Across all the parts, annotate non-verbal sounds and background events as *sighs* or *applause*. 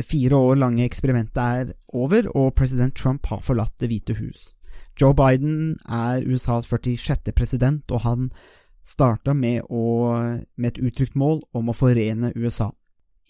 Det fire år lange eksperimentet er over, og president Trump har forlatt Det hvite hus. Joe Biden er USAs 46. president, og han starta med, med et uttrykt mål om å forene USA.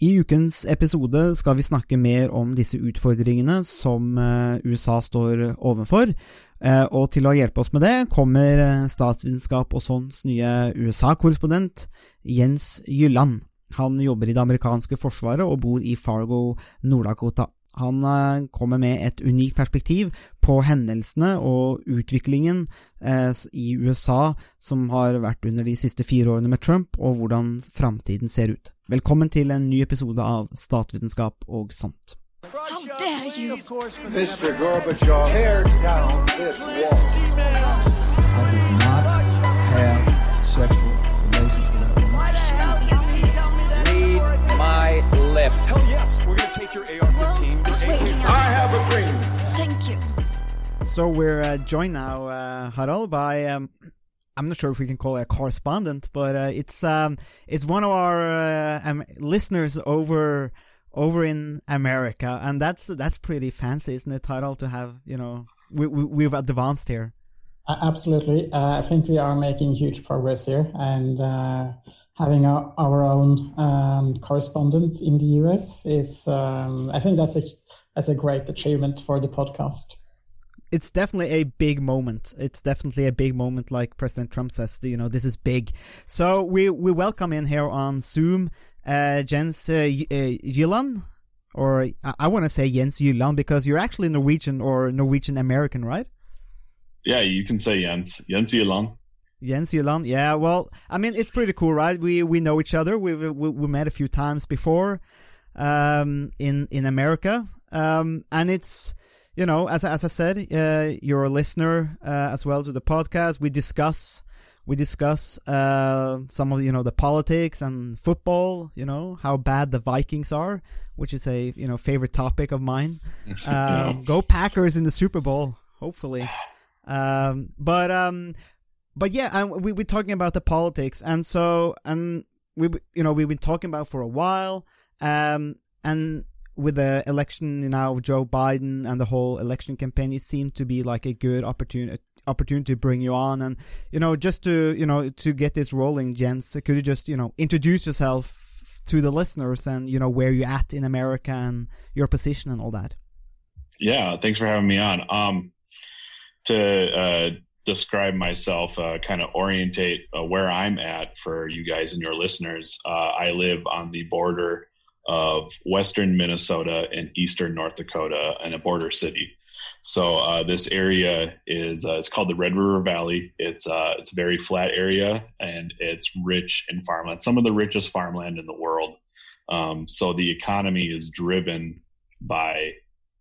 I ukens episode skal vi snakke mer om disse utfordringene som eh, USA står overfor, eh, og til å hjelpe oss med det kommer eh, statsvitenskap og sånns nye USA-korrespondent Jens Jylland. Han jobber i det amerikanske forsvaret og bor i Fargo, Nord-Dakota. Han eh, kommer med et unikt perspektiv på hendelsene og utviklingen eh, i USA som har vært under de siste fire årene med Trump, og hvordan framtiden ser ut. Velkommen til en ny episode av Statvitenskap og sånt. How dare you? Mr. Gorbachev, tear down this wall. I did not have sexual my. Hell yes, we're gonna take your AR-15. It's waiting I have a dream. Thank you. So we're uh, joined now, uh, Harald, by um, I'm not sure if we can call it a correspondent, but uh, it's um, it's one of our uh, um, listeners over over in America, and that's that's pretty fancy, isn't it, Harald? To have you know we, we we've advanced here. Absolutely. Uh, I think we are making huge progress here, and uh, having our, our own um, correspondent in the US is, um, I think that's a that's a great achievement for the podcast. It's definitely a big moment. It's definitely a big moment, like President Trump says. You know, this is big. So we we welcome in here on Zoom, uh, Jens uh, uh, or I, I want to say Jens Jylland because you're actually Norwegian or Norwegian American, right? Yeah, you can say Jens. Jens Jylland. Jens Jylland. Yeah, well, I mean, it's pretty cool, right? We we know each other. We we, we met a few times before, um, in in America, um, and it's you know, as as I said, uh, you're a listener uh, as well to the podcast. We discuss we discuss uh, some of you know the politics and football. You know how bad the Vikings are, which is a you know favorite topic of mine. *laughs* Um, Go Packers in the Super Bowl, hopefully. *sighs* *laughs* Um, but um, but yeah, and we we're talking about the politics, and so and we you know we've been talking about for a while, um, and with the election now of Joe Biden and the whole election campaign, it seemed to be like a good opportunity opportunity to bring you on, and you know just to you know to get this rolling, Jens could you just you know introduce yourself to the listeners and you know where you're at in America and your position and all that. Yeah, thanks for having me on. Um, to uh, describe myself, uh, kind of orientate uh, where I'm at for you guys and your listeners. Uh, I live on the border of western Minnesota and eastern North Dakota in a border city. So uh, this area is uh, it's called the Red River Valley. It's it's a very flat area and it's rich in farmland. Some of the richest farmland in the world. Um, so the economy is driven by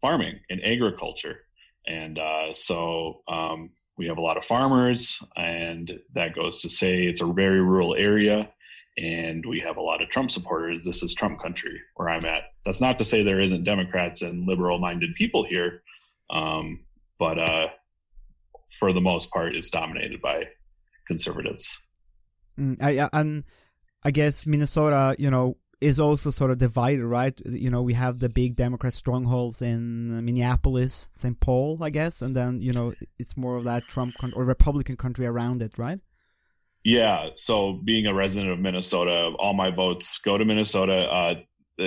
farming and agriculture, and uh, so um, we have a lot of farmers, and that goes to say it's a very rural area. And we have a lot of Trump supporters. This is Trump country where I'm at. That's not to say there isn't Democrats and liberal minded people here, um, but uh, for the most part, it's dominated by conservatives. Mm, I, and I guess Minnesota, you know, is also sort of divided, right? You know, we have the big Democrat strongholds in Minneapolis, St. Paul, I guess, and then you know it's more of that Trump con- or Republican country around it, right? Yeah. So being a resident of Minnesota, all my votes go to Minnesota. Uh,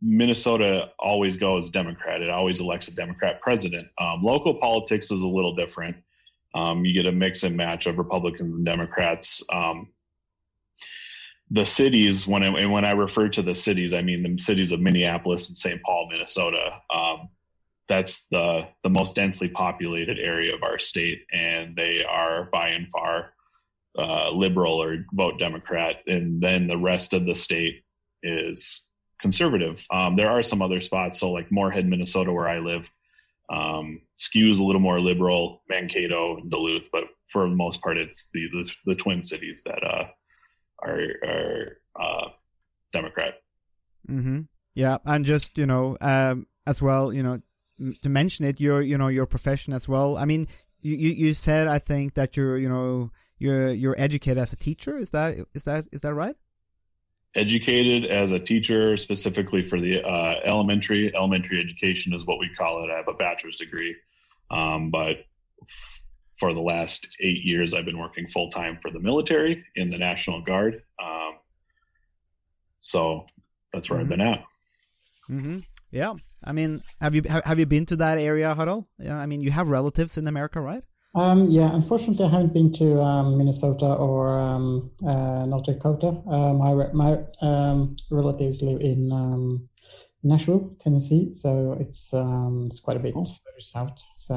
Minnesota always goes Democrat. It always elects a Democrat president. Um, local politics is a little different. Um, you get a mix and match of Republicans and Democrats. Um, the cities, when I, when I refer to the cities, I mean the cities of Minneapolis and St. Paul, Minnesota. Um, that's the the most densely populated area of our state, and they are by and far uh, liberal or vote Democrat, and then the rest of the state is conservative. Um, there are some other spots, so like Moorhead, Minnesota, where I live, um, skews a little more liberal. Mankato, Duluth, but for the most part, it's the the, the Twin Cities that uh, are are uh, Democrat. Mm-hmm. Yeah, and just you know, um, as well, you know, to mention it, your you know your profession as well. I mean, you you, you said I think that you're you know you're you're educated as a teacher. Is that is that is that right? educated as a teacher, specifically for the uh, elementary. Elementary education is what we call it. I have a bachelor's degree, um, but f- for the last eight years, I've been working full time for the military in the National Guard. Um, so that's where I've been at. hmm Yeah, I mean, have you have, have you been to that area, Harald? Yeah, I mean, you have relatives in America, right? Um, yeah, unfortunately, I haven't been to um, Minnesota or um, uh, North Dakota. Uh, my my um, relatives live in um, Nashville, Tennessee, so it's um, it's quite a bit further south. So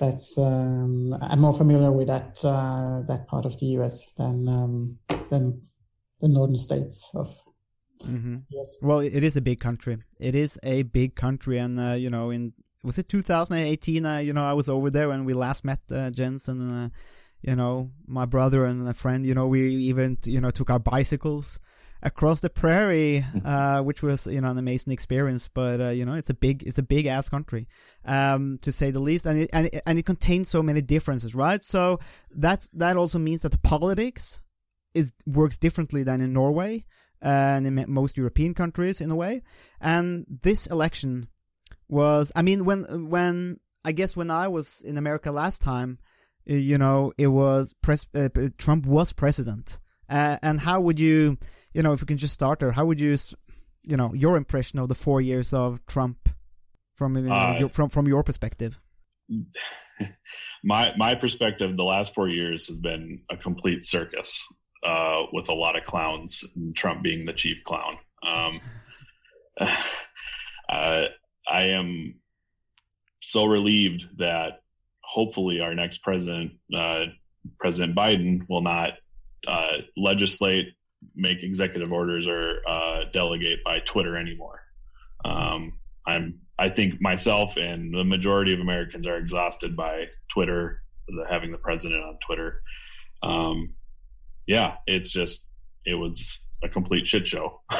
that's um, I'm more familiar with that uh, that part of the U.S. than um, than the northern states of hmm U.S. Well, it is a big country. It is a big country, and uh, you know, in was it 2018? Uh, you know, I was over there when we last met uh, Jensen. Uh, you know, my brother and a friend. You know, we even you know took our bicycles across the prairie, uh, which was you know an amazing experience. But uh, you know, it's a big it's a big ass country, um, to say the least, and it, and it, and it contains so many differences, right? So that's that also means that the politics is works differently than in Norway and in most European countries in a way. And this election was, I mean, when when I guess when I was in America last time, you know, it was pres- uh, Trump was president. Uh, and how would you, you know, if we can just start there, how would you, you know, your impression of the four years of Trump from you know, Uh, your, from from your perspective? *laughs* my my perspective the last four years has been a complete circus uh, with a lot of clowns and trump being the chief clown um, *laughs* uh, i am so relieved that hopefully our next president uh, president biden will not uh, legislate make executive orders or uh, delegate by twitter anymore um, i'm I think myself and the majority of Americans are exhausted by Twitter, the, having the president on Twitter. Um, yeah, it's just it was a complete shit show. *laughs*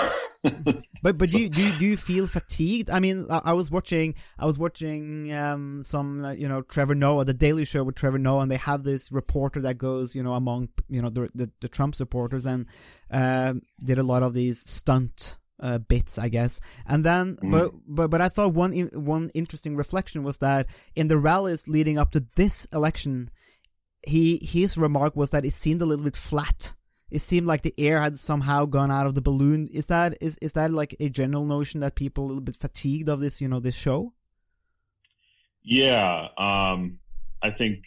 But but do you, do you, do you feel fatigued? I mean, I, I was watching I was watching um, some uh, you know Trevor Noah, the Daily Show with Trevor Noah, and they have this reporter that goes you know among you know the the, the Trump supporters and um did a lot of these stunt. Uh, bits, I guess, and then, but but but I thought one one interesting reflection was that in the rallies leading up to this election, he his remark was that it seemed a little bit flat. It seemed like the air had somehow gone out of the balloon. Is that is is that like a general notion that people a little bit fatigued of this, you know, this show? yeah, um, I think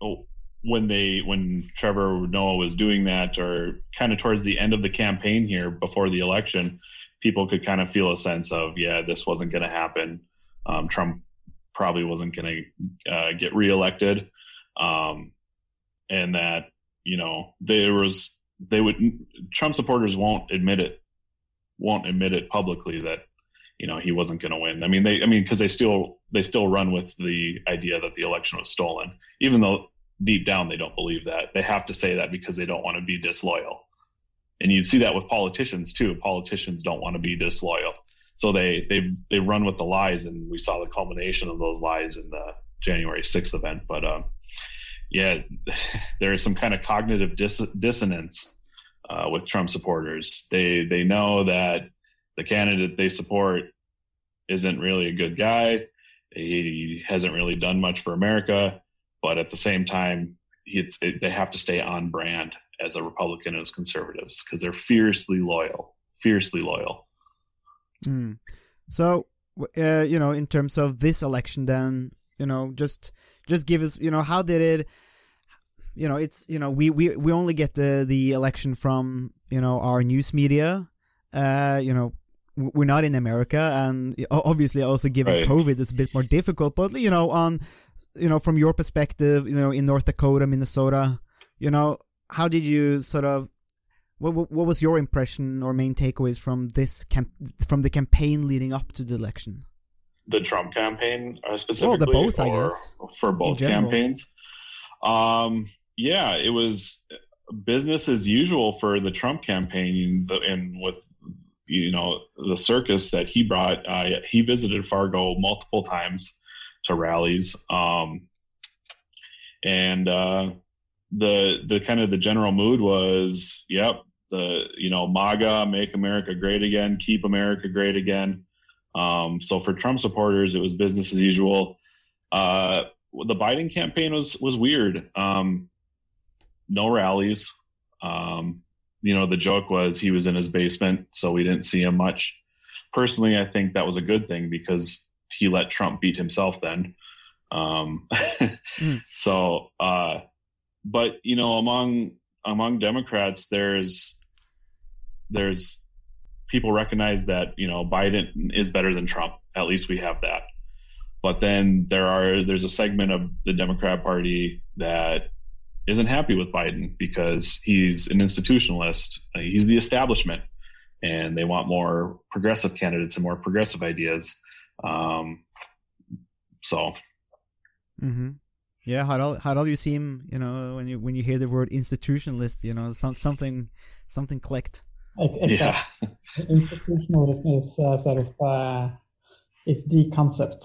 oh, when they when Trevor Noah was doing that, or kind of towards the end of the campaign here before the election, people could kind of feel a sense of yeah, this wasn't going to happen. Um, Trump probably wasn't going to uh, get reelected, um, and that you know there was they would Trump supporters won't admit it, won't admit it publicly that you know he wasn't going to win. I mean they I mean because they still they still run with the idea that the election was stolen, even though deep down they don't believe that. They have to say that because they don't want to be disloyal. And you'd see that with politicians too. Politicians don't want to be disloyal. So they they they run with the lies and we saw the culmination of those lies in the January 6th event, but um yeah, *laughs* there is some kind of cognitive dis- dissonance uh, with Trump supporters. They they know that the candidate they support isn't really a good guy. He hasn't really done much for America, but at the same time, it, they have to stay on brand as a Republican as conservatives because they're fiercely loyal, fiercely loyal. Mm. So, uh, you know, in terms of this election, then you know, just just give us, you know, how did it? You know, it's you know, we we we only get the the election from you know our news media. Uh, you know, we're not in America, and obviously, also given Right. COVID, it's a bit more difficult. But you know, on you know, from your perspective, you know, in North Dakota, Minnesota, you know, how did you sort of what, what what was your impression or main takeaways from this camp from the campaign leading up to the election? The Trump campaign uh, specifically, both, I guess, for both campaigns. Um, yeah, it was business as usual for the Trump campaign, and with you know the circus that he brought. Uh, he visited Fargo multiple times to rallies, um, and uh, the the kind of the general mood was, yep, the you know MAGA, make America great again, keep America great again. Um, so for Trump supporters, it was business as usual. Uh, the Biden campaign was was weird. Um, no rallies. Um, you know, the joke was he was in his basement, so we didn't see him much. Personally, I think that was a good thing because he let Trump beat himself then. Um, mm. *laughs* So, uh, but you know, among among Democrats, there's there's people recognize that you know Biden is better than Trump. At least we have that. But then there are there's a segment of the Democrat Party that isn't happy with Biden because he's an institutionalist. He's the establishment, and they want more progressive candidates and more progressive ideas. Um, so, mm-hmm. yeah, how how do you seem? You know, when you when you hear the word institutionalist, you know, some, something something clicked. Exactly. Yeah. *laughs* Institutionalism is uh, sort of uh, is the concept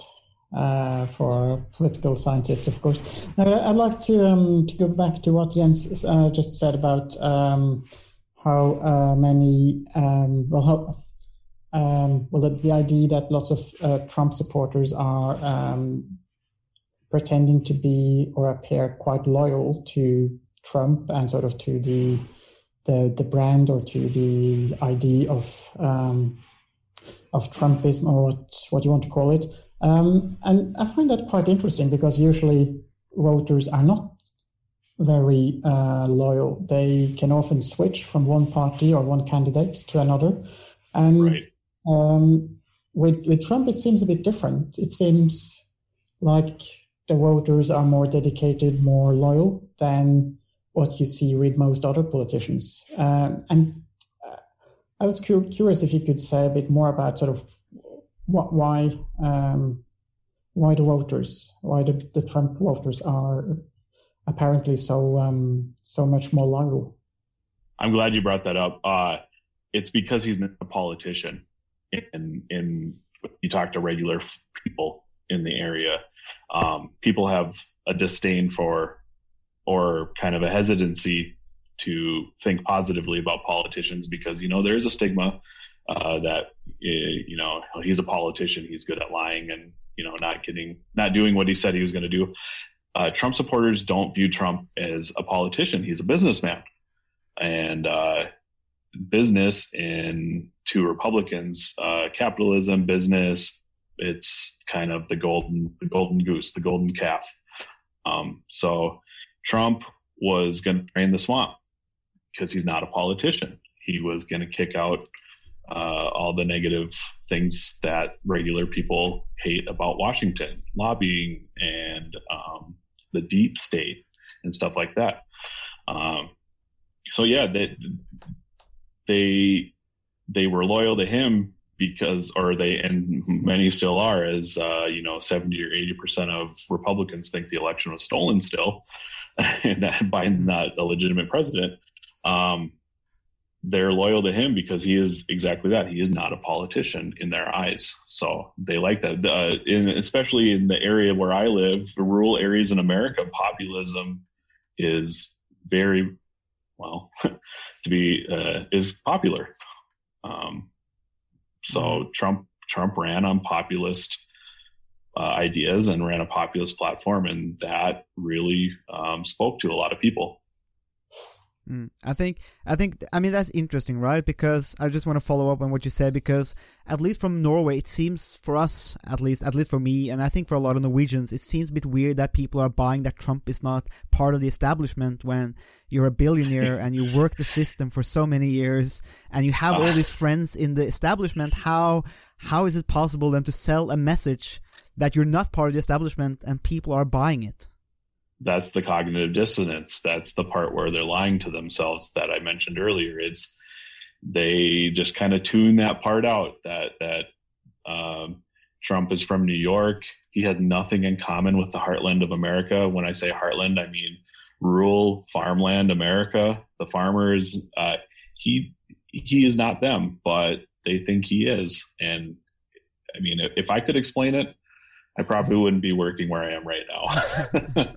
uh, for political scientists, of course. Now, I'd like to um, to go back to what Jens uh, just said about um, how uh, many um, well how. Um, well, the, the, idea that lots of uh, Trump supporters are um, pretending to be or appear quite loyal to Trump and sort of to the the, the brand or to the idea of um, of Trumpism or what what you want to call it. Um, and I find that quite interesting because usually voters are not very uh, loyal. They can often switch from one party or one candidate to another. And right. um, with, with Trump, it seems a bit different. It seems like the voters are more dedicated, more loyal than what you see with most other politicians. Um, and uh, I was cu- curious if you could say a bit more about sort of what, why um, why the voters, why the, the Trump voters are apparently so um, so much more loyal. I'm glad you brought that up. Uh, it's because he's not a politician, and in you talk to regular people in the area, um, people have a disdain for or kind of a hesitancy to think positively about politicians because you know there is a stigma uh, that eh, you know he's a politician, he's good at lying and you know not getting not doing what he said he was going to do. Uh, Trump supporters don't view Trump as a politician; he's a businessman, and uh, business in to Republicans, uh, capitalism, business, it's kind of the golden the golden goose, the golden calf. Um, so Trump was going to drain the swamp because he's not a politician. He was going to kick out uh, all the negative things that regular people hate about Washington, lobbying and um, the deep state and stuff like that. Um, so yeah, they they they were loyal to him because, or they and many still are, as uh, you know, seventy or eighty percent of Republicans think the election was stolen still, *laughs* and that Biden's not a legitimate president. Um, they're loyal to him because he is exactly that. He is not a politician in their eyes. So they like that. Uh, in, especially in the area where I live, the rural areas in America, populism is very well *laughs* to be uh, is popular. Um, so Trump Trump ran on populist uh, ideas and ran a populist platform, and that really um, spoke to a lot of people. Mm. I think I think I mean that's interesting, right? Because I just want to follow up on what you said because at least from Norway, it seems for us, at least at least for me, and I think for a lot of Norwegians, it seems a bit weird that people are buying that Trump is not part of the establishment when you're a billionaire and you work the system for so many years and you have all these friends in the establishment. How how is it possible then to sell a message that you're not part of the establishment and people are buying it? That's the cognitive dissonance. That's the part where they're lying to themselves that I mentioned earlier. It's they just kind of tune that part out that that um, Trump is from New York. He has nothing in common with the heartland of America. When I say heartland, I mean rural farmland America. The farmers, uh, he he is not them, but they think he is. And I mean, if I could explain it, I probably wouldn't be working where I am right now. *laughs*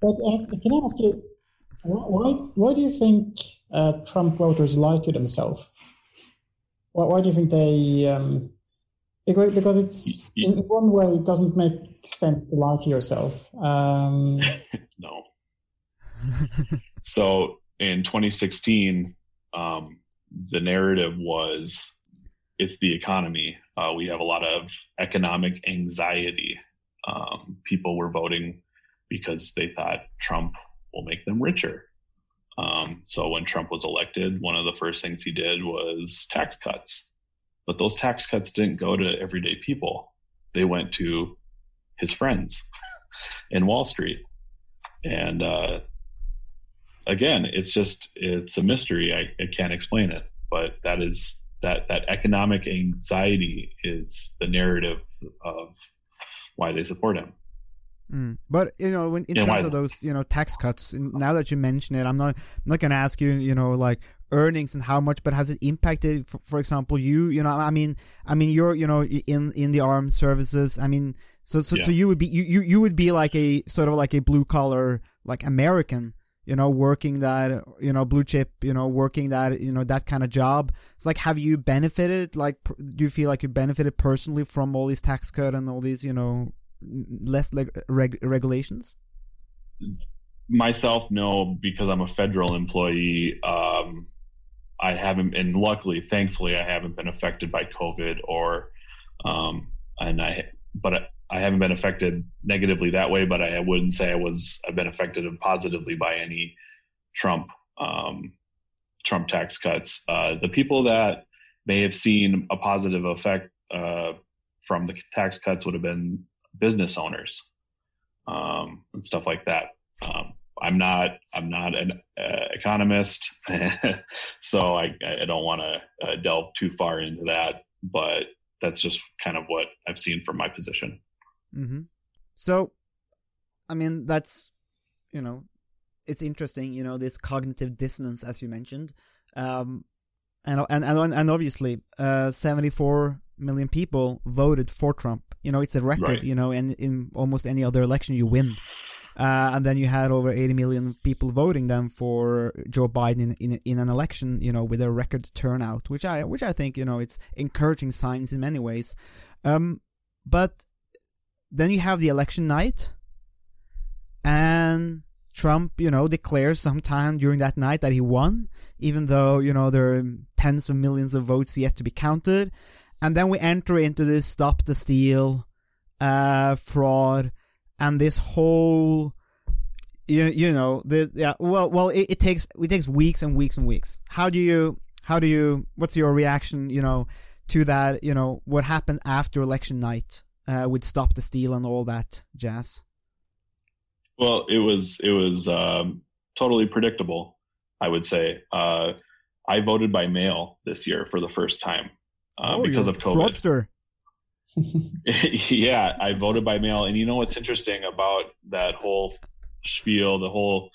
but uh, can I ask you, why why do you think uh, Trump voters lie to themselves. Why, why do you think they? Um, because because it's in one way it doesn't make sense to lie to yourself. Um, *laughs* no. so in 2016, um, the narrative was it's the economy. Uh, we have a lot of economic anxiety. Um, people were voting because they thought Trump will make them richer. Um, so when Trump was elected, one of the first things he did was tax cuts. But those tax cuts didn't go to everyday people, they went to his friends *laughs* in Wall Street. And uh, again, it's just it's a mystery. I, I can't explain it, but that is that that economic anxiety is the narrative of why they support him. Mm. But you know, when in terms why? of those you know tax cuts, now that you mention it, I'm not I'm not going to ask you you know like earnings and how much, but has it impacted, for, for example, you? You know, I mean, I mean, you're you know in in the armed services. I mean, so so, yeah. so you would be you, you you would be like a sort of like a blue collar like American you know, working that, you know, blue chip, you know, working that, you know, that kind of job. It's like, have you benefited? Like, do you feel like you benefited personally from all these tax cut and all these, you know, less like reg- regulations? Myself, no, because I'm a federal employee. Um, I haven't, and luckily, thankfully, I haven't been affected by COVID or, um, and I, but I haven't been affected negatively that way, but I wouldn't say I was I've been affected positively by any Trump um, Trump tax cuts. Uh, the people that may have seen a positive effect uh, from the tax cuts would have been business owners um, and stuff like that. Um, I'm not I'm not an uh, economist, *laughs* so I, I don't want to uh, delve too far into that. But that's just kind of what I've seen from my position. Mm-hmm. So, I mean, that's you know, it's interesting. You know, this cognitive dissonance, as you mentioned, um, and and and, and obviously, uh, seventy four million people voted for Trump. You know, it's a record. Right. You know, and in almost any other election, you win. Uh, and then you had over 80 million people voting them for Joe Biden in, in, in an election, you know, with a record turnout, which I which I think you know it's encouraging signs in many ways. Um, but then you have the election night, and Trump, you know, declares sometime during that night that he won, even though, you know, there are tens of millions of votes yet to be counted. And then we enter into this stop the steal, uh, fraud, and this whole, you, you know, the, yeah, well, well, it, it takes, it takes weeks and weeks and weeks. How do you, how do you, what's your reaction, you know, to that, you know, what happened after election night? Uh, would stop the steal and all that jazz? Well, it was it was um, totally predictable. I would say uh, I voted by mail this year for the first time uh, oh, because of COVID. *laughs* yeah, I voted by mail, and you know what's interesting about that whole spiel, the whole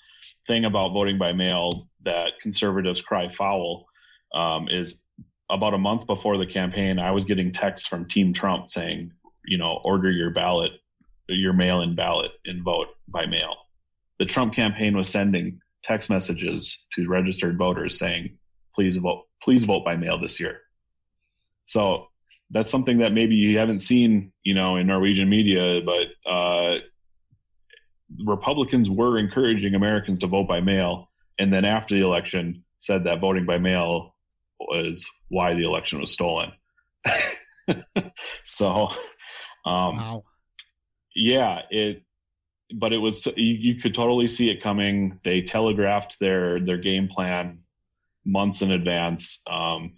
thing about voting by mail that conservatives cry foul um, is about a month before the campaign, I was getting texts from Team Trump saying, you know, order your ballot, your mail in ballot and vote by mail. The Trump campaign was sending text messages to registered voters saying, please vote, please vote by mail this year. So that's something that maybe you haven't seen, you know, in Norwegian media, but uh, Republicans were encouraging Americans to vote by mail. And then after the election, said that voting by mail was why the election was stolen. *laughs* so um, wow. Yeah, it. But it was you, you could totally see it coming. They telegraphed their their game plan months in advance. Um,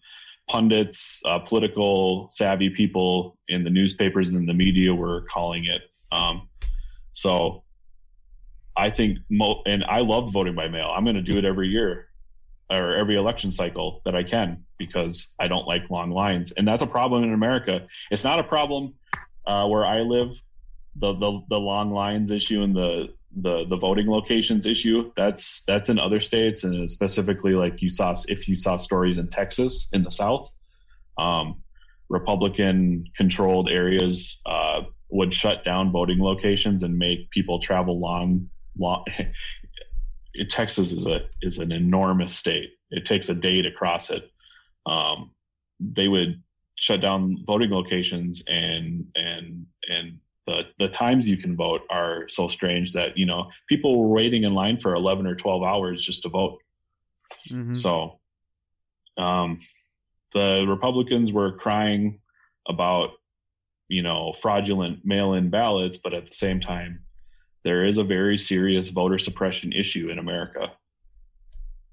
pundits, uh, political savvy people in the newspapers and the media were calling it. Um, so I think, mo- and I love voting by mail. I'm going to do it every year or every election cycle that I can because I don't like long lines. And that's a problem in America. It's not a problem uh, where I live, the, the the long lines issue and the the the voting locations issue that's that's in other states and specifically like you saw if you saw stories in Texas in the South, um, Republican controlled areas uh, would shut down voting locations and make people travel long long *laughs* Texas is a is an enormous state. It takes a day to cross it. Um, they would shut down voting locations and and and the the times you can vote are so strange that you know people were waiting in line for 11 or 12 hours just to vote Mhm. so um, the republicans were crying about you know fraudulent mail-in ballots but at the same time there is a very serious voter suppression issue in america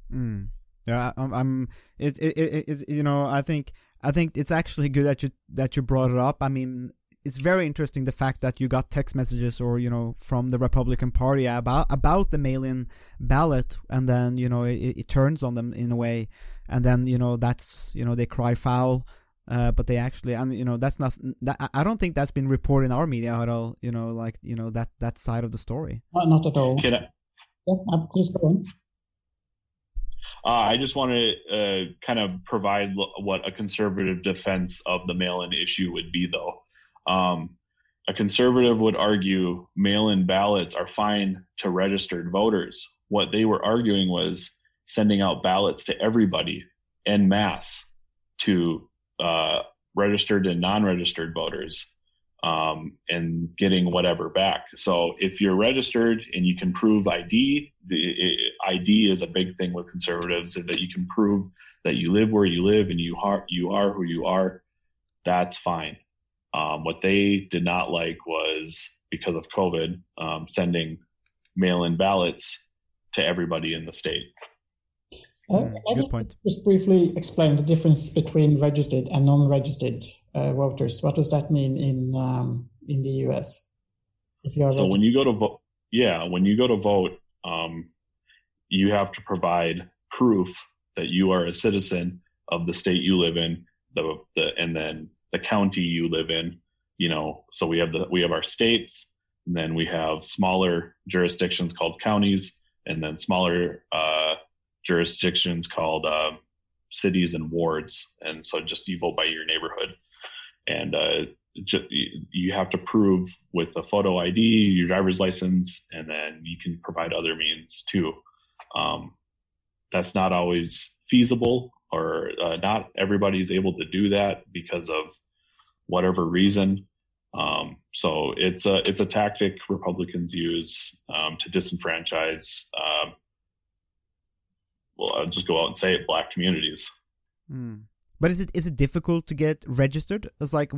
Mm. Yeah, I'm. I'm it's, it, it, it's you know I think I think it's actually good that you that you brought it up. I mean, it's very interesting the fact that you got text messages or you know from the Republican Party about about the mail-in ballot, and then you know it, it turns on them in a way, and then you know that's you know they cry foul. Uh, but they actually, and you know, that's not. That, I- I don't think that's been reported in our media at all. You know, like you know that that side of the story. Not at all. Can I, Yeah, uh, please go on. Uh, I just want to uh, kind of provide what a conservative defense of the mail-in issue would be, though. Um, a conservative would argue mail-in ballots are fine to registered voters. What they were arguing was sending out ballots to everybody en masse to uh, registered and non-registered voters um, and getting whatever back. So if you're registered and you can prove ID, the i- ID is a big thing with conservatives is that you can prove that you live where you live and you are you are who you are. That's fine. Um, what they did not like was because of COVID, um, sending mail-in ballots to everybody in the state. Uh, Mm, good point. Just briefly explain the difference between registered and non-registered uh, voters. What does that mean in um, in the US? If you are so when you go to vote yeah when you go to vote um, you have to provide proof that you are a citizen of the state you live in the, the and then the county you live in you know? So we have the we have our states and then we have smaller jurisdictions called counties and then smaller uh, jurisdictions called uh, cities and wards. And so just you vote by your neighborhood. And uh, ju- you have to prove with a photo ID, your driver's license, and then you can provide other means too. Um, that's not always feasible, or uh, not everybody's able to do that because of whatever reason. Um, so it's a it's a tactic Republicans use um, to disenfranchise. Um, well, I'll just go out and say it: black communities. Mm. But is it is it difficult to get registered? It's like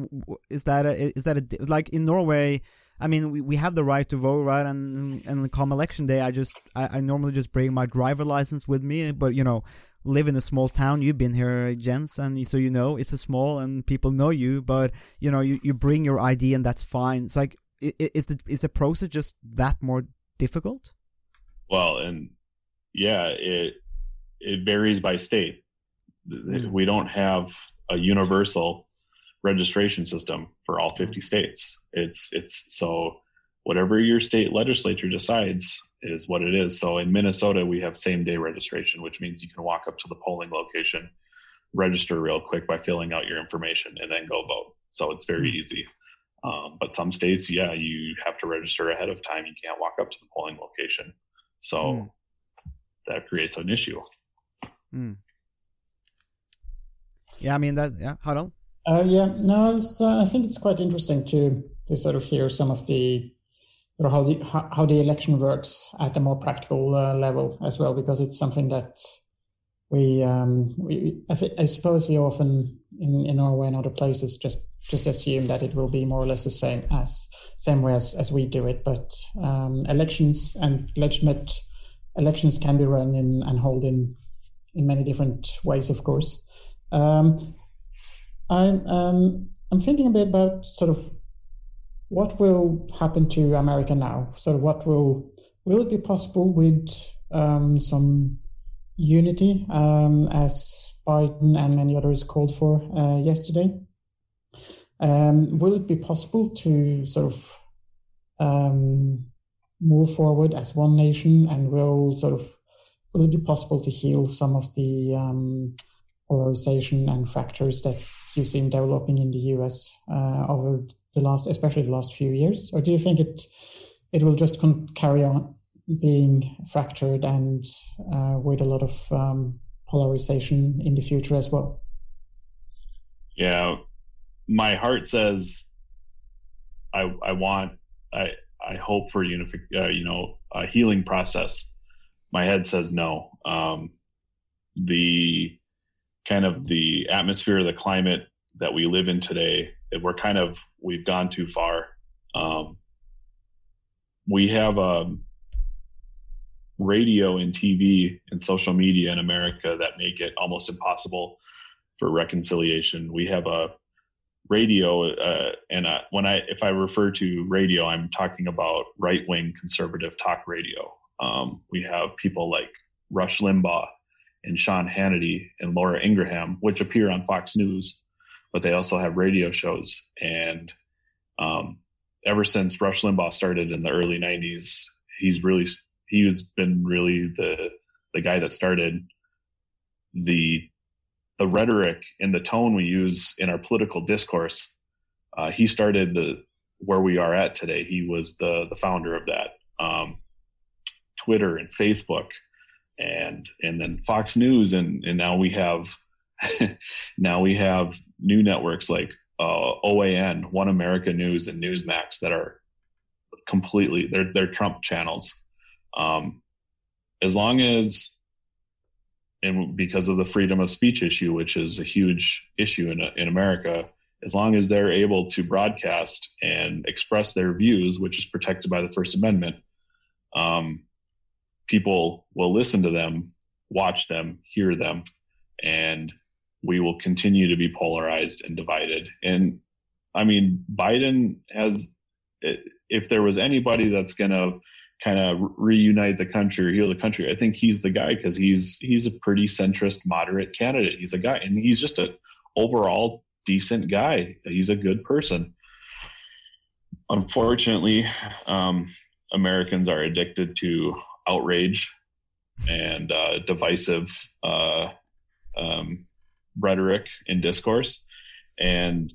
is that a is that a like in Norway? I mean, we, we have the right to vote, right? And and come election day, I just I, I normally just bring my driver license with me. But you know, live in a small town. You've been here, Jens, and so you know it's a small and people know you. But you know, you, you bring your ID and that's fine. It's like is the is the process just that more difficult? Well, and yeah, it it varies by state. Mm. We don't have a universal registration system for all 50 states. It's it's so whatever your state legislature decides is what it is. So in Minnesota, we have same day registration, which means you can walk up to the polling location, register real quick by filling out your information, and then go vote. So it's very easy. Um, but some states, yeah, you have to register ahead of time. You can't walk up to the polling location. So Mm. that creates an issue. Yeah, I mean that. Yeah, Harald. Uh, yeah, no, it's, uh, I think it's quite interesting to to sort of hear some of the how the how, the election works at a more practical uh, level as well, because it's something that we um, we I, th- I suppose we often in, in Norway and other places just just assume that it will be more or less the same as same way as, as we do it, but um, elections and legitimate elections can be run in and held in in many different ways, of course. Um, I'm um, I'm thinking a bit about sort of what will happen to America now. Sort of what will will it be possible with um, some unity, um, as Biden and many others called for uh, yesterday? Um, will it be possible to sort of um, move forward as one nation, and will sort of will it be possible to heal some of the um, polarization and fractures that you've seen developing in the US uh, over the last, especially the last few years, or do you think it it will just con- carry on being fractured and uh, with a lot of um, polarization in the future as well. Yeah, my heart says I I want I I hope for unific uh, you know a healing process. My head says no. Um, the kind of the atmosphere, the climate that we live in today, we're kind of we've gone too far. Um, we have a um, radio and TV and social media in America that make it almost impossible for reconciliation. We have a radio, uh, and uh, when I if I refer to radio, I'm talking about right wing conservative talk radio. Um, we have people like Rush Limbaugh and Sean Hannity and Laura Ingraham, which appear on Fox News, but they also have radio shows. And um, ever since Rush Limbaugh started in the early '90s, he's really he's been really the the guy that started the the rhetoric and the tone we use in our political discourse. Uh, he started the where we are at today. He was the the founder of that. Um, Twitter and Facebook, and and then Fox News, and and now we have *laughs* now we have new networks like uh, OAN, One America News, and Newsmax that are completely they're they're Trump channels. Um, as long as and because of the freedom of speech issue, which is a huge issue in, in America, as long as they're able to broadcast and express their views, which is protected by the First Amendment, um, people will listen to them, watch them, hear them, and we will continue to be polarized and divided. And I mean, Biden has, if there was anybody that's going to kind of reunite the country or heal the country. I think he's the guy because he's he's a pretty centrist, moderate candidate. He's a guy, and he's just a overall decent guy. He's a good person. Unfortunately, um, Americans are addicted to outrage and uh, divisive uh, um, rhetoric and discourse, and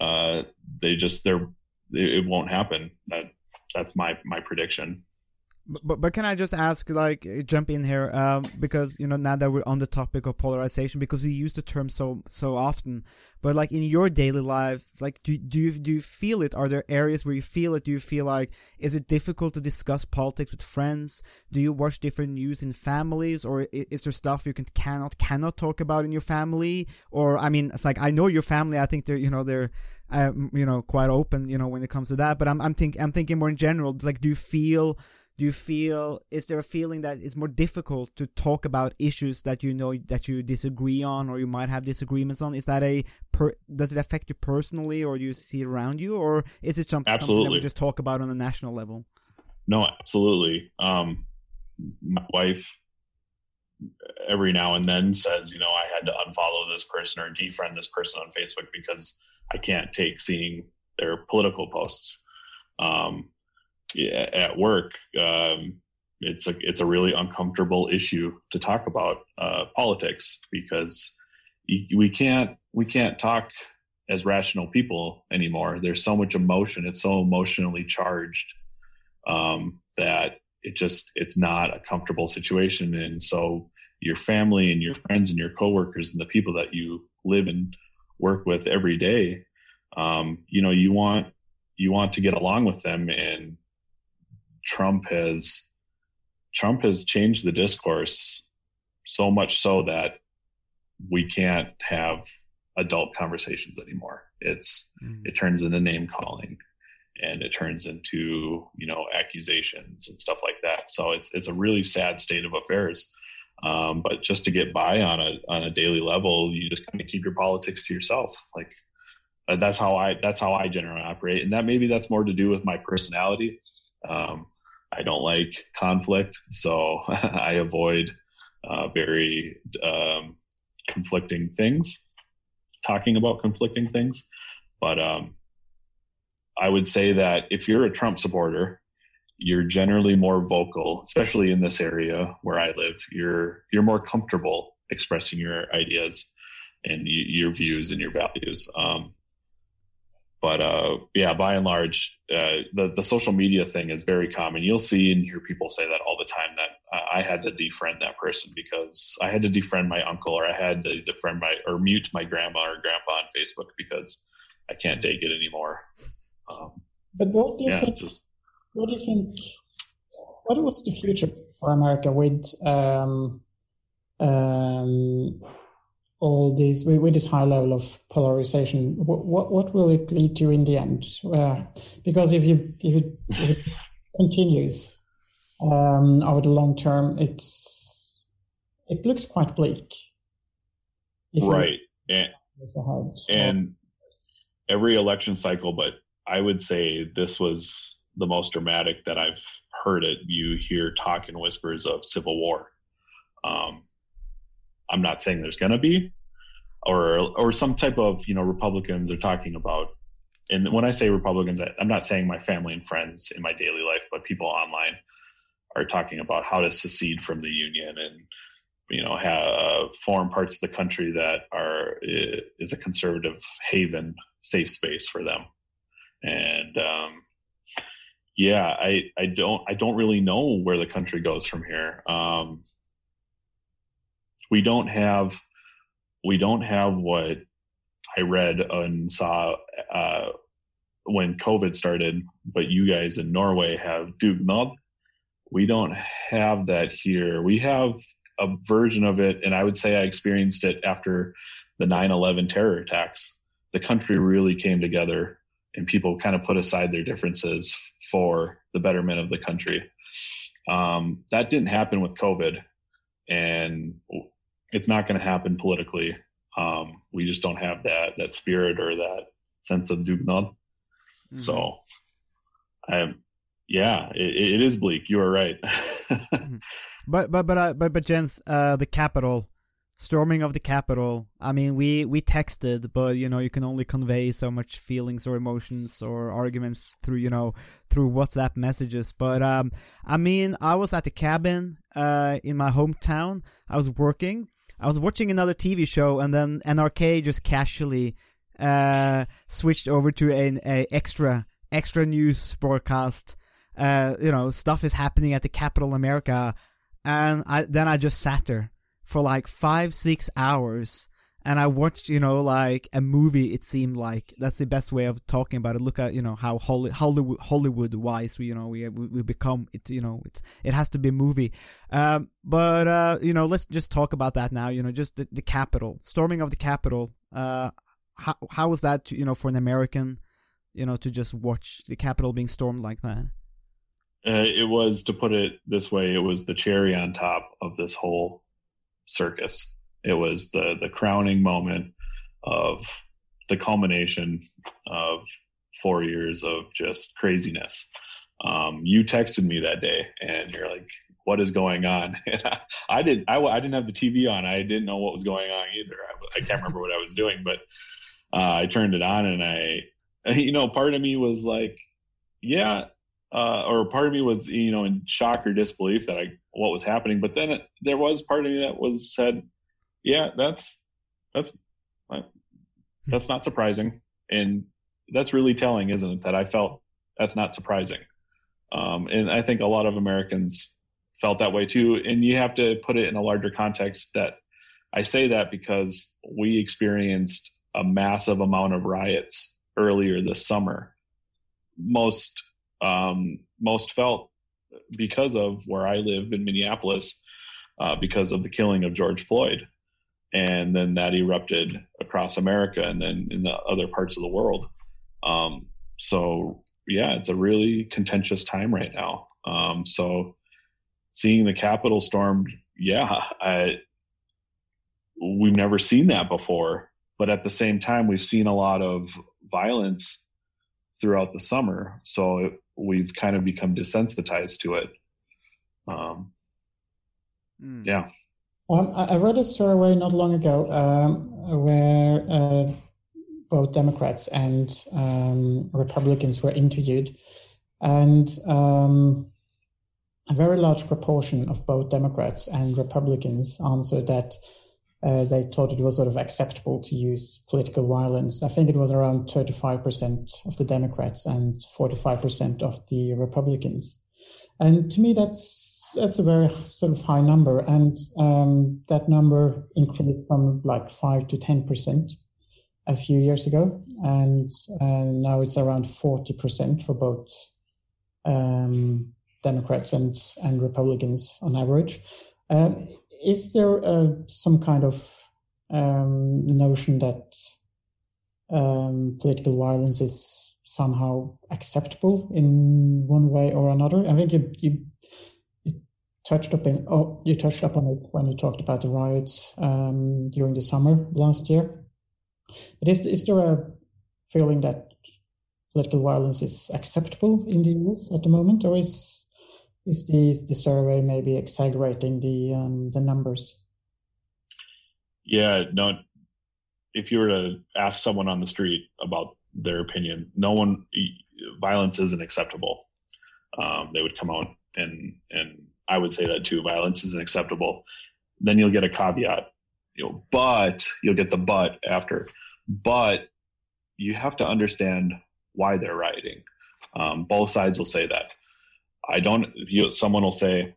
uh, they just they're it won't happen. That that's my my prediction. But, but can I just ask, like, jump in here, um, because you know now that we're on the topic of polarization, because we use the term so so often, but like in your daily life, like, do do you do you feel it? Are there areas where you feel it? Do you feel like is it difficult to discuss politics with friends? Do you watch different news in families, or is there stuff you can cannot cannot talk about in your family? Or I mean, it's like I know your family. I think they're you know they're um, you know quite open you know when it comes to that but i'm i'm think i'm thinking more in general like do you feel do you feel is there a feeling that it's more difficult to talk about issues that you know that you disagree on or you might have disagreements on? Is that a per, does it affect you personally or do you see it around you or is it something, something that we just talk about on a national level? No absolutely. Um my wife every now and then says you know i had to unfollow this person or defriend this person on facebook because I can't take seeing their political posts. Um, at work, um, it's a it's a really uncomfortable issue to talk about uh, politics because we can't we can't talk as rational people anymore. There's so much emotion; it's so emotionally charged um, that it just it's not a comfortable situation. And so your family and your friends and your coworkers and the people that you live and work with every day, um, you know, you want you want to get along with them, and Trump has Trump has changed the discourse so much so that we can't have adult conversations anymore. It's mm. it turns into name calling and it turns into you know accusations and stuff like that. So it's it's a really sad state of affairs. Um, but just to get by on a on a daily level, you just kind of keep your politics to yourself. Like uh, that's how I that's how I generally operate, and that maybe that's more to do with my personality. Um, I don't like conflict, so *laughs* I avoid uh, very um, conflicting things, talking about conflicting things. But um, I would say that if you're a Trump supporter you're generally more vocal, especially in this area where I live. You're you're more comfortable expressing your ideas and your views and your values. Um, but uh, yeah, by and large, uh, the the social media thing is very common. You'll see and hear people say that all the time. That uh, I had to defriend that person because I had to defriend my uncle, or I had to defriend my or mute my grandma or grandpa on Facebook because I can't take it anymore. Um, but what do you yeah, think? just What do you think? What was the future for America with um, um, all these with, with this high level of polarization? What, what what will it lead to in the end? Uh, because if you if it, if it *laughs* continues um, over the long term, it's it looks quite bleak. If you right. And, look ahead. So- and every election cycle, but I would say this was the most dramatic that I've heard it. You hear talk and whispers of civil war. Um, I'm not saying there's going to be, or or some type of you know Republicans are talking about. And when I say Republicans, I- I'm not saying my family and friends in my daily life, but people online are talking about how to secede from the union and you know have form parts of the country that are is a conservative haven safe space for them and um, yeah i i don't i don't really know where the country goes from here um, we don't have we don't have what i read and saw uh, when covid started but you guys in norway have dugnad. We don't have that here. We have a version of it and i would say i experienced it after the 9-11 terror attacks. The country really came together and people kind of put aside their differences for the betterment of the country. Um, that didn't happen with covid and it's not going to happen politically um, we just don't have that that spirit or that sense of dugnad so i yeah it, it is bleak you are right *laughs* But but but uh, but but Jens, uh, the Capitol storming of the Capitol. I mean, we we texted, but you know, you can only convey so much feelings or emotions or arguments through you know through WhatsApp messages. But um, I mean, I was at the cabin uh in my hometown. I was working. I was watching another TV show, and then NRK just casually uh switched over to an a extra extra news broadcast. Uh, you know, stuff is happening at the Capitol America and I then I just sat there for like five six hours and I watched you know like a movie it seemed like that's the best way of talking about it. Look at you know how Holly, Hollywood Hollywood wise we you know we, we become it you know it's it has to be a movie. Um but uh you know let's just talk about that now you know just the, the Capitol storming of the Capitol. Uh how how was that you know for an American you know to just watch the Capitol being stormed like that? Uh, it was to put it this way it was the cherry on top of this whole circus it was the the crowning moment of the culmination of four years of just craziness. Um, you texted me that day and you're like what is going on? *laughs* And I, I didn't I, I didn't have the tv on. I didn't know what was going on either. I, I can't remember what i was doing but uh, i turned it on and i *laughs* you know part of me was like yeah uh, or part of me was you know in shock or disbelief that I what was happening. But then it, there was part of me that was said, yeah, that's that's that's not surprising, and that's really telling, isn't it? That I felt that's not surprising, um, and I think a lot of Americans felt that way too. And you have to put it in a larger context. That I say that because we experienced a massive amount of riots earlier this summer. Most um, most felt because of where I live in Minneapolis, uh, because of the killing of George Floyd. And then that erupted across America and then in the other parts of the world. Um, so, yeah, it's a really contentious time right now. Um, so, seeing the Capitol stormed, yeah, I, we've never seen that before. But at the same time, we've seen a lot of violence throughout the summer. So, it, we've kind of become desensitized to it. Um, Mm. yeah. Um, I read a survey not long ago um, where uh, both Democrats and um, Republicans were interviewed, and um, a very large proportion of both Democrats and Republicans answered that uh, they thought it was sort of acceptable to use political violence. I think it was around 35% of the Democrats and 45% of the Republicans. And to me, that's that's a very sort of high number, and um, that number increased from like five to ten percent a few years ago, and, now it's around forty percent for both um, Democrats and and Republicans on average. Um, is there uh, some kind of um, notion that um, political violence is somehow acceptable in one way or another? I think you, you, you touched up in oh you touched up on it when you talked about the riots um, during the summer last year. But is is there a feeling that political violence is acceptable in the US at the moment, or is is the the survey maybe exaggerating the um, the numbers? Yeah, no. If you were to ask someone on the street about their opinion, no one violence isn't acceptable. Um, they would come out and and I would say that too. Violence isn't acceptable. Then you'll get a caveat, you know, but you'll get the but after. But you have to understand why they're rioting. Um, both sides will say that. I don't. You, someone will say,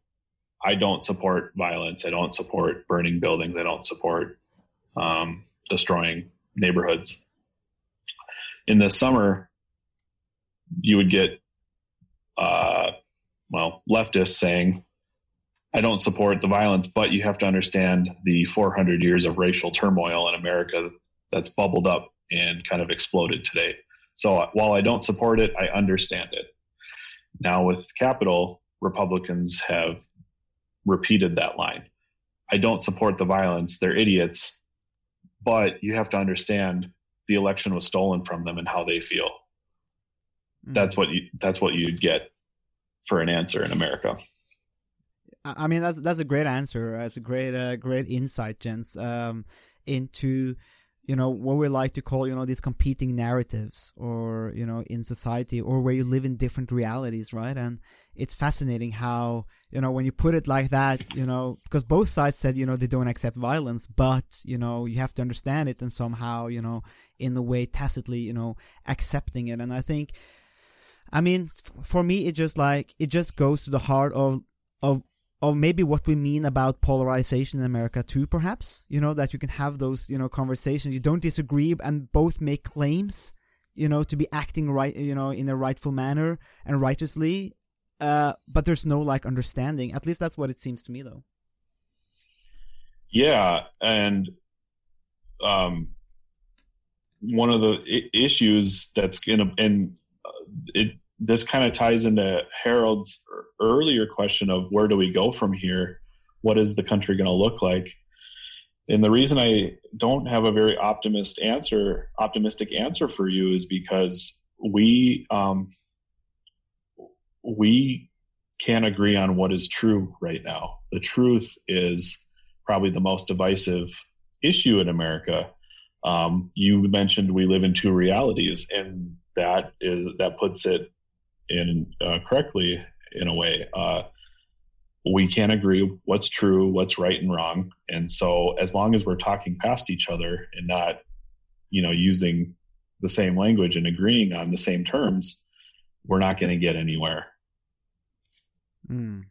"I don't support violence. I don't support burning buildings. I don't support um, destroying neighborhoods." In the summer, you would get, uh, well, leftists saying, "I don't support the violence, but you have to understand the 400 years of racial turmoil in America that's bubbled up and kind of exploded today." So while I don't support it, I understand it. Now, with Capitol, Republicans have repeated that line. I don't support the violence. They're idiots. But you have to understand the election was stolen from them and how they feel. Mm-hmm. That's what you that's what you'd get for an answer in America. I mean that's that's a great answer. That's a great uh, great insight, Jens, um, into you know what we like to call you know these competing narratives or you know in society or where you live in different realities right and it's fascinating how you know when you put it like that you know because both sides said you know they don't accept violence but you know you have to understand it and somehow you know in a way tacitly you know accepting it and i think i mean for me it just like it just goes to the heart of of of maybe what we mean about polarization in America too, perhaps. You know, that you can have those, you know, conversations. You don't disagree and both make claims, you know, to be acting right, you know, in a rightful manner and righteously. Uh, but there's no like understanding. At least that's what it seems to me though. Yeah. And, um, one of the issues that's gonna, and uh, it, this kind of ties into Harald's earlier question of where do we go from here? What is the country going to look like? And the reason I don't have a very optimist answer, optimistic answer for you, is because we um, we can't agree on what is true right now. The truth is probably the most divisive issue in America. Um, you mentioned we live in two realities, and that is that puts it in uh, correctly in a way. Uh, we can't agree what's true, what's right and wrong, and so as long as we're talking past each other and not, you know, using the same language and agreeing on the same terms, we're not going to get anywhere. Mm.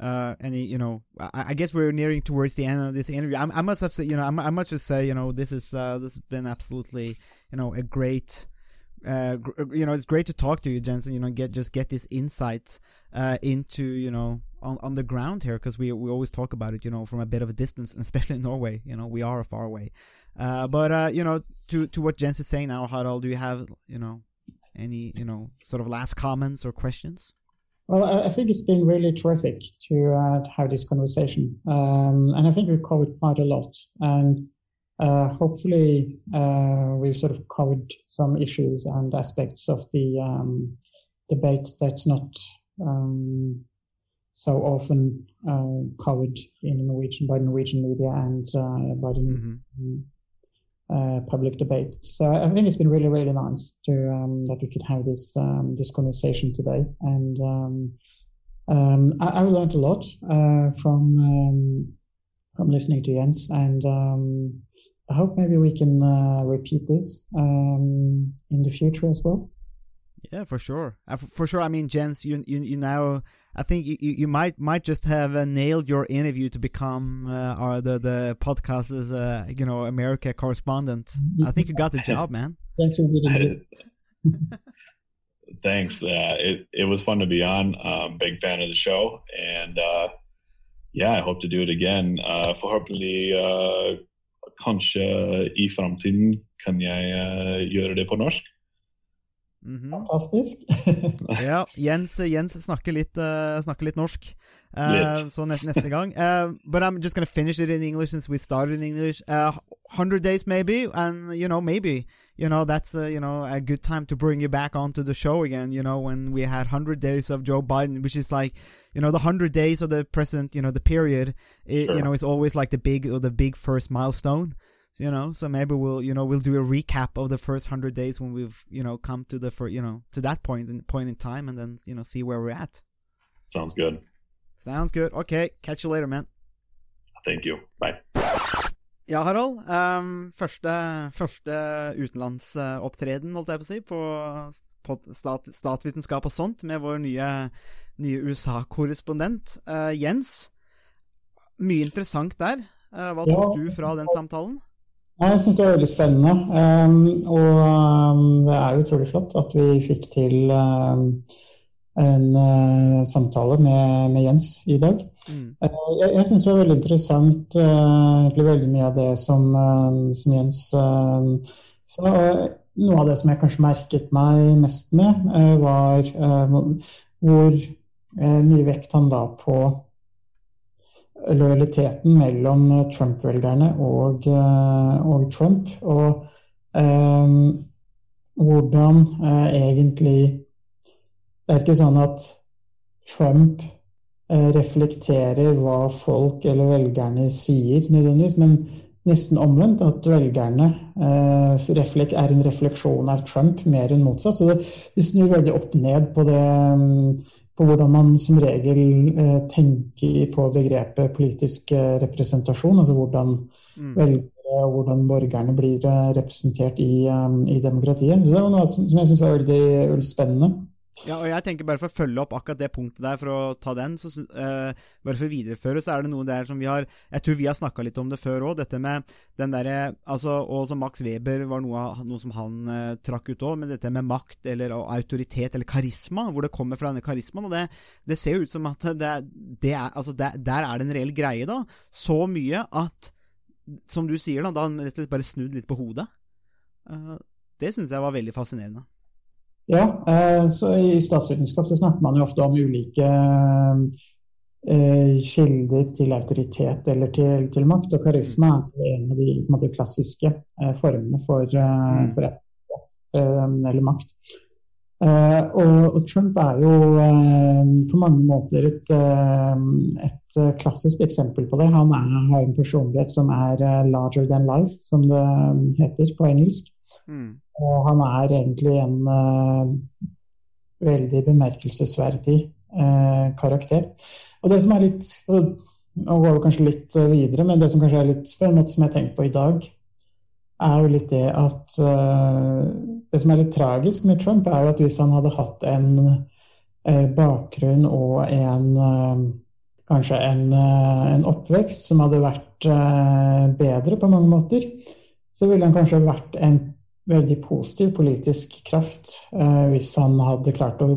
Uh, any, you know, I, I, guess we're nearing towards the end of this interview. I, I must have said, you know, I, I must just say, you know, this is uh, this has been absolutely, you know, a great uh, you know, it's great to talk to you, Jensen. You know, get just get these insights uh, into you know on, on the ground here because we we always talk about it, you know, from a bit of a distance, and especially in Norway. You know, we are far away. Uh, but uh, you know, to to what Jens is saying now, Harald, do you have you know any you know sort of last comments or questions? Well, I think it's been really terrific to, uh, to have this conversation, um, and I think we've covered quite a lot. And uh, hopefully, uh, we've sort of covered some issues and aspects of the um, debate that's not um, so often uh, covered in Norwegian by Norwegian media and uh, by the mm-hmm. Uh, public debate. So I think it's been really, really nice to um, that we could have this um, this conversation today, and um, um, I, I, learned a lot uh, from from listening to Jens, and um, I hope maybe we can uh, repeat this um, in the future as well. Yeah, for sure. Uh, for sure. I mean, Jens, you you, you now. I think you, you you might might just have uh, nailed your interview to become uh, our the the podcast's uh, you know America correspondent. I think you got the job, *laughs* man. Yes, we did. *laughs* Thanks. Uh, it it was fun to be on. Um, big fan of the show, and uh, yeah, I hope to do it again. Uh, forhåpentlig uh, kanskje i framtiden kan jeg uh, gjøre det på norsk. Mhm. Fantastisk. *laughs* Ja, Jens, Jens snakker, litt, uh, snakker litt norsk. Uh, Litt. så neste, neste gang. Uh, *laughs* but I'm just gonna finish it in English since we started in English. Uh, 100 days maybe, and you know, maybe, you know, that's, uh, you know, a good time to bring you back onto the show again, you know, when we had 100 days of Joe Biden, which is like, you know, the 100 days of the president, you know, the period, it, Sure. you know, it's always like the big, or the big first milestone. So, you know, so maybe we'll, you know, we'll do a recap of the first 100 days when we've, you know, come to the, for you know, to that point in, point in time and then, you know, see where we're at. Sounds good. Sounds good. Okay, catch you later, man. Thank you. Bye. Ja, Harald. Um, første første utenlandsopptreden, holdt jeg på å si, på, på stat, statsvitenskap og sånt, med vår nye, nye USA-korrespondent uh, Jens. Mye interessant der. Uh, hva tok Ja. du fra den samtalen? Nei, Jeg syns det var veldig spennende. Og det er utrolig flott at vi fikk til en uh, samtale med, med Jens i dag. Mm. Uh, jeg jeg syns det var veldig interessant, uh, egentlig veldig mye av det som, som Jens sa. Noe av det som jeg kanskje merket meg mest med, var hvor mye vekt han la på lojaliteten mellom eh, Trump-velgerne og, eh, og Trump. Og eh, hvordan eh, egentlig Det er ikke sånn at Trump reflekterer hva folk eller velgerne sier, nødvendigvis, men nesten omvendt. At velgerne er en refleksjon av Trump mer enn motsatt. Så det, det snur veldig opp ned på det mm, på hvordan man som regel eh, tenker på begrepet politisk eh, representasjon. Altså hvordan Mm. velgere og hvordan borgerne blir eh, representert i, i demokratiet. Så det var noe som, som jeg syns var veldig, veldig spennende. Ja, og jeg tenker bare for å følge opp akkurat det punktet der, for å ta den, så, eh, bare for å videreføre, så er det noe der som vi har Jeg tror vi har snakka litt om det før òg, dette med den derre Altså, og som Max Weber var noe, noe som han uh, trakk ut òg, men dette med makt eller autoritet eller karisma, hvor det kommer fra denne karismaen, og det, det ser jo ut som at det, det er Altså, det, der er det en reell greie, da. Så mye at, som du sier, da, da har han rett og slett bare snudd litt på hodet. Uh, det syns jeg var veldig fascinerende. Ja, eh, så I statsvitenskap så snakker man jo ofte om ulike eh, kilder til autoritet eller til, til makt, og karisma er en av de en måte, klassiske eh, formene for, eh, for autoritet eller makt. Og, og Trump er jo på mange måter et, et klassisk eksempel på det. Han er, har en personlighet som er larger than life, som det heter på engelsk. Mm. Og han er egentlig en uh, veldig bemerkelsesverdig uh, karakter. Og det som er litt altså, Nå går vi kanskje litt eh, videre, men det som kanskje er litt måte som jeg tenker på i dag, er jo litt det at Det som er litt tragisk med Trump, er jo at hvis han hadde hatt en bakgrunn og en Kanskje en, en oppvekst som hadde vært bedre på mange måter, så ville han kanskje vært en veldig positiv politisk kraft eh, hvis han hadde klart å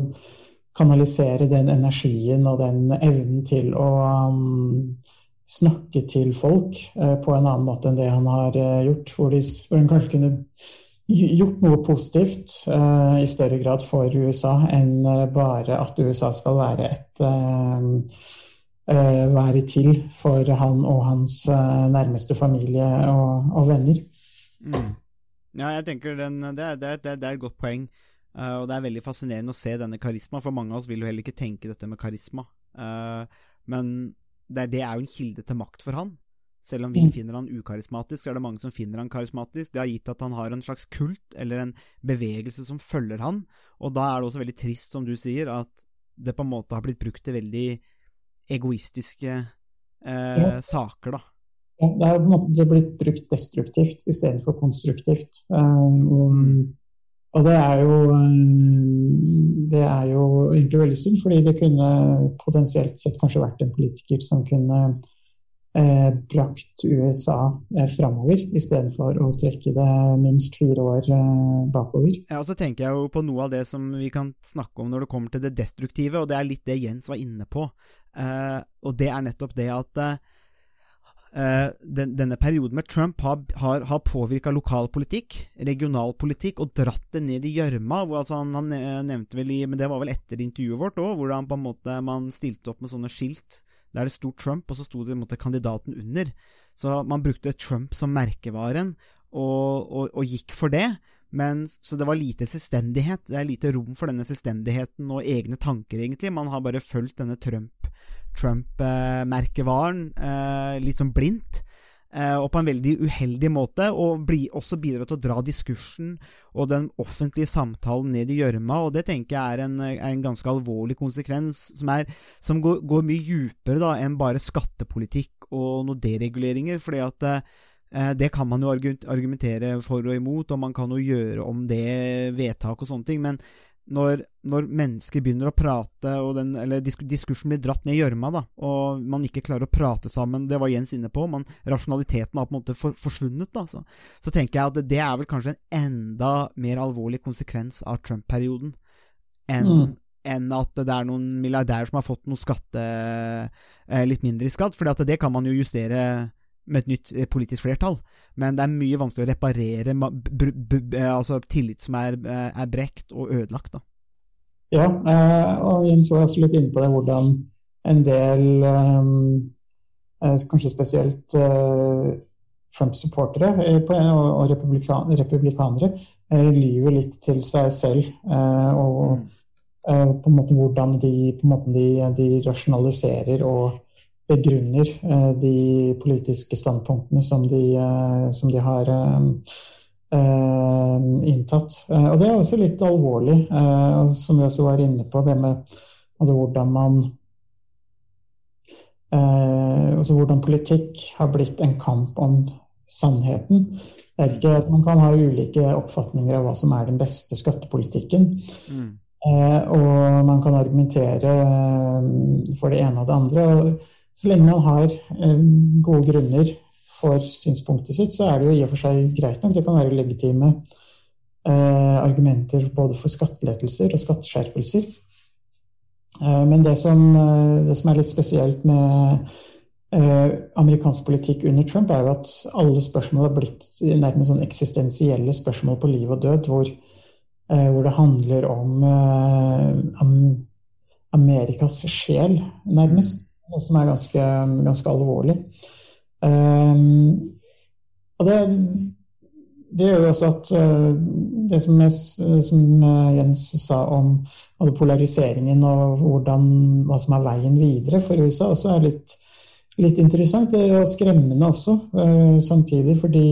kanalisere den energien og den evnen til å um, snakke til folk eh, på en annen måte enn det han har eh, gjort. Hvor, de, kanskje kunne gjort noe positivt i større grad for USA enn bare at USA skal være et være til for han og hans nærmeste familie og, og venner. Mm. Ja, jeg tenker den, det, er, det, er, det er- et godt poeng, Uh, og det er veldig fascinerende å se denne karisma, for mange av oss vil jo heller ikke tenke dette med karisma. Uh, men det er, det er jo en kilde til makt for han. Selv om vi Mm. finner han ukarismatisk, så er det mange som finner han karismatisk. Det har gitt at han har en slags kult, eller en bevegelse som følger han, og da er det også veldig trist, som du sier, at det på en måte har blitt brukt til veldig egoistiske uh, Ja. saker, da. Ja, det er på en måte blitt brukt destruktivt istedenfor konstruktivt. Um, og, og det er jo um, det er jo egentlig veldig synd, fordi det kunne potensielt sett kanskje vært en politiker som kunne eh, brakt USA eh, framover, istedenfor å trekke det minst fire år eh, bakover. Ja, og så tenker jeg jo på noe av det som vi kan snakke om når det kommer til det destruktive, og det er litt det Jens var inne på. Eh, og det er nettopp det at eh, den, denne perioden med Trump har, har, har påvirka lokalpolitikk, regionalpolitikk, og dratt det ned i gjørma. Altså han, han, nevnte vel i, men Det var vel etter intervjuet vårt òg, hvordan på en måte man stilte opp med sånne skilt der det sto Trump, og så sto det måte, kandidaten under. Så man brukte Trump som merkevaren, og, og, og gikk for det. Men, så det var lite selvstendighet. Det er lite rom for denne selvstendigheten og egne tanker, egentlig. Man har bare fulgt denne Trump, eh, litt sånn blindt. Eh, og på en veldig uheldig måte, og også bidra til å dra diskursen og den offentlige samtalen ned i gjørma, og det tenker jeg er en, er en ganske alvorlig konsekvens, som, er, som går, går, mye djupere enn bare skattepolitikk og noen dereguleringer, fordi at eh, det kan man jo argumentere for og imot, og man kan jo gjøre om det vedtak og sånne ting, men når, når, mennesker begynner å prate, den, eller diskursen blir dratt ned i gjørma, og man ikke klarer å prate sammen, det var Jens inne på, man, rasjonaliteten har på en måte for, forsvunnet, da, så, så, tenker jeg at det er vel kanskje en enda mer alvorlig konsekvens av Trump-perioden enn mm. enn at det er noen milliardærer som har fått noe skatte eh, litt mindre i skatt, for det kan man jo justere med et nytt eh, politisk flertall, men det er mye vanskelig å reparere eh, altså tillit som er, eh, er, brekt og ødelagt. Da. Ja, og Jens var også litt inne på det, hvordan en del, kanskje spesielt Trump-supportere og republikanere, lyver litt til seg selv. Og mm. på en måte hvordan de, måte de, de rasjonaliserer og begrunner eh, de politiske standpunktene som de, eh, som de har eh, inntatt. Og det er også litt alvorlig, som vi også var inne på, det med hvordan man altså hvordan politikk har blitt en kamp om sannheten. Det er ikke at Man kan ha ulike oppfatninger av hva som er den beste skattepolitikken. Mm. og man kan argumentere for det ene og det andre. og så lenge man har eh, gode grunner for synspunktet sitt, så er det jo i og for seg greit nok. Det kan være legitime eh, argumenter både for skattelettelser og skatteskjerpelser. Eh, men det som, det som, er litt spesielt med amerikansk politikk under Trump, er jo at alle spørsmål har blitt nærmest sånn eksistensielle spørsmål på liv og død, hvor, hvor det handler om, om Amerikas sjel, nærmest noe som er ganske, ganske alvorlig. Um, og det, det, gjør jo også at uh, det som, jeg, som, Jens sa om polariseringen og hvordan, hva som er veien videre for USA, også er litt, litt interessant. Det er skremmende også, uh, samtidig, fordi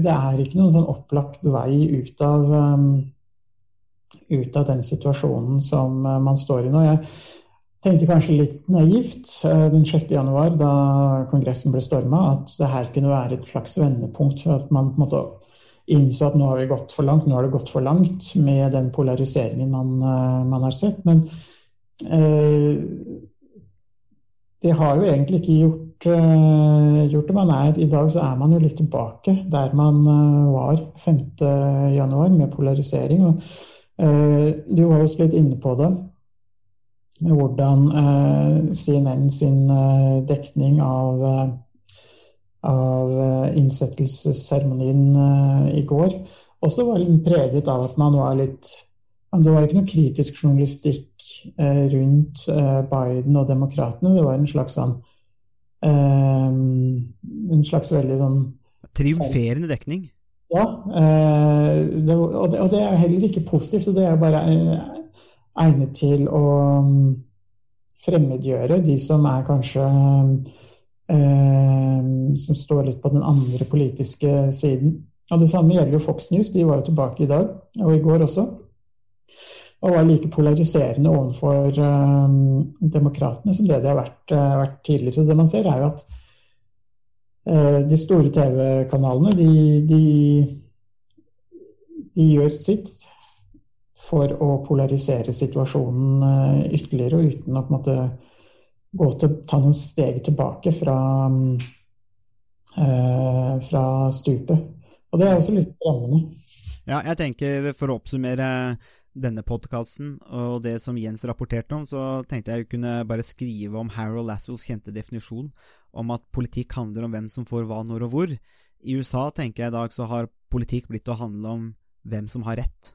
det er ikke noen sånn opplagt vei ut av, um, ut av den situasjonen som man står i nå. Jeg, tenkte kanskje litt naivt eh, den 6. januar, da Kongressen ble storma, at det her kunne være et slags vendepunkt for at man på en måte innså at nå har vi gått for langt, nå har det gått for langt med den polariseringen man, eh, man har sett. Men eh, det har jo egentlig ikke gjort, eh, gjort, det. Man er, I dag så er man jo litt tilbake der man eh, var 5. januar med polarisering. og eh, Du var også litt inne på det hvordan eh, CNN sin eh, dekning av, eh, av innsettelsesseremonien i går også var litt preget av at man var litt Det var ikke noe kritisk journalistikk rundt Biden og demokratene. Det var en slags sånn En slags veldig sånn Triumferende dekning? Ja. Og, det, og det er heller ikke positivt. og det er bare egnet til å um, fremmedgjøre de som er kanskje eh, Som står litt på den andre politiske siden. Og Det samme gjelder jo Fox News. De var jo tilbake i dag, og i går også. Og var like polariserende overfor eh, demokratene som det de har vært, uh, vært, tidligere. Så det man ser, er jo at eh, de store TV-kanalene, de, de, de gjør sitt for å polarisere situasjonen eh, ytterligere, og uten å på en måte gå til, ta noen steg tilbake fra, eh, fra stupet. Og det er også litt skremmende. Ja, jeg tenker for å oppsummere denne podkasten og det som Jens rapporterte om, så tenkte jeg kunne bare skrive om Harold Lassos kjente definisjon om at politikk handler om hvem som får hva, når og hvor. I USA tenker jeg i dag så har politikk blitt å handle om hvem som har rett.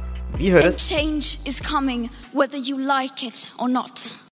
Vi And change is coming whether you like it or not.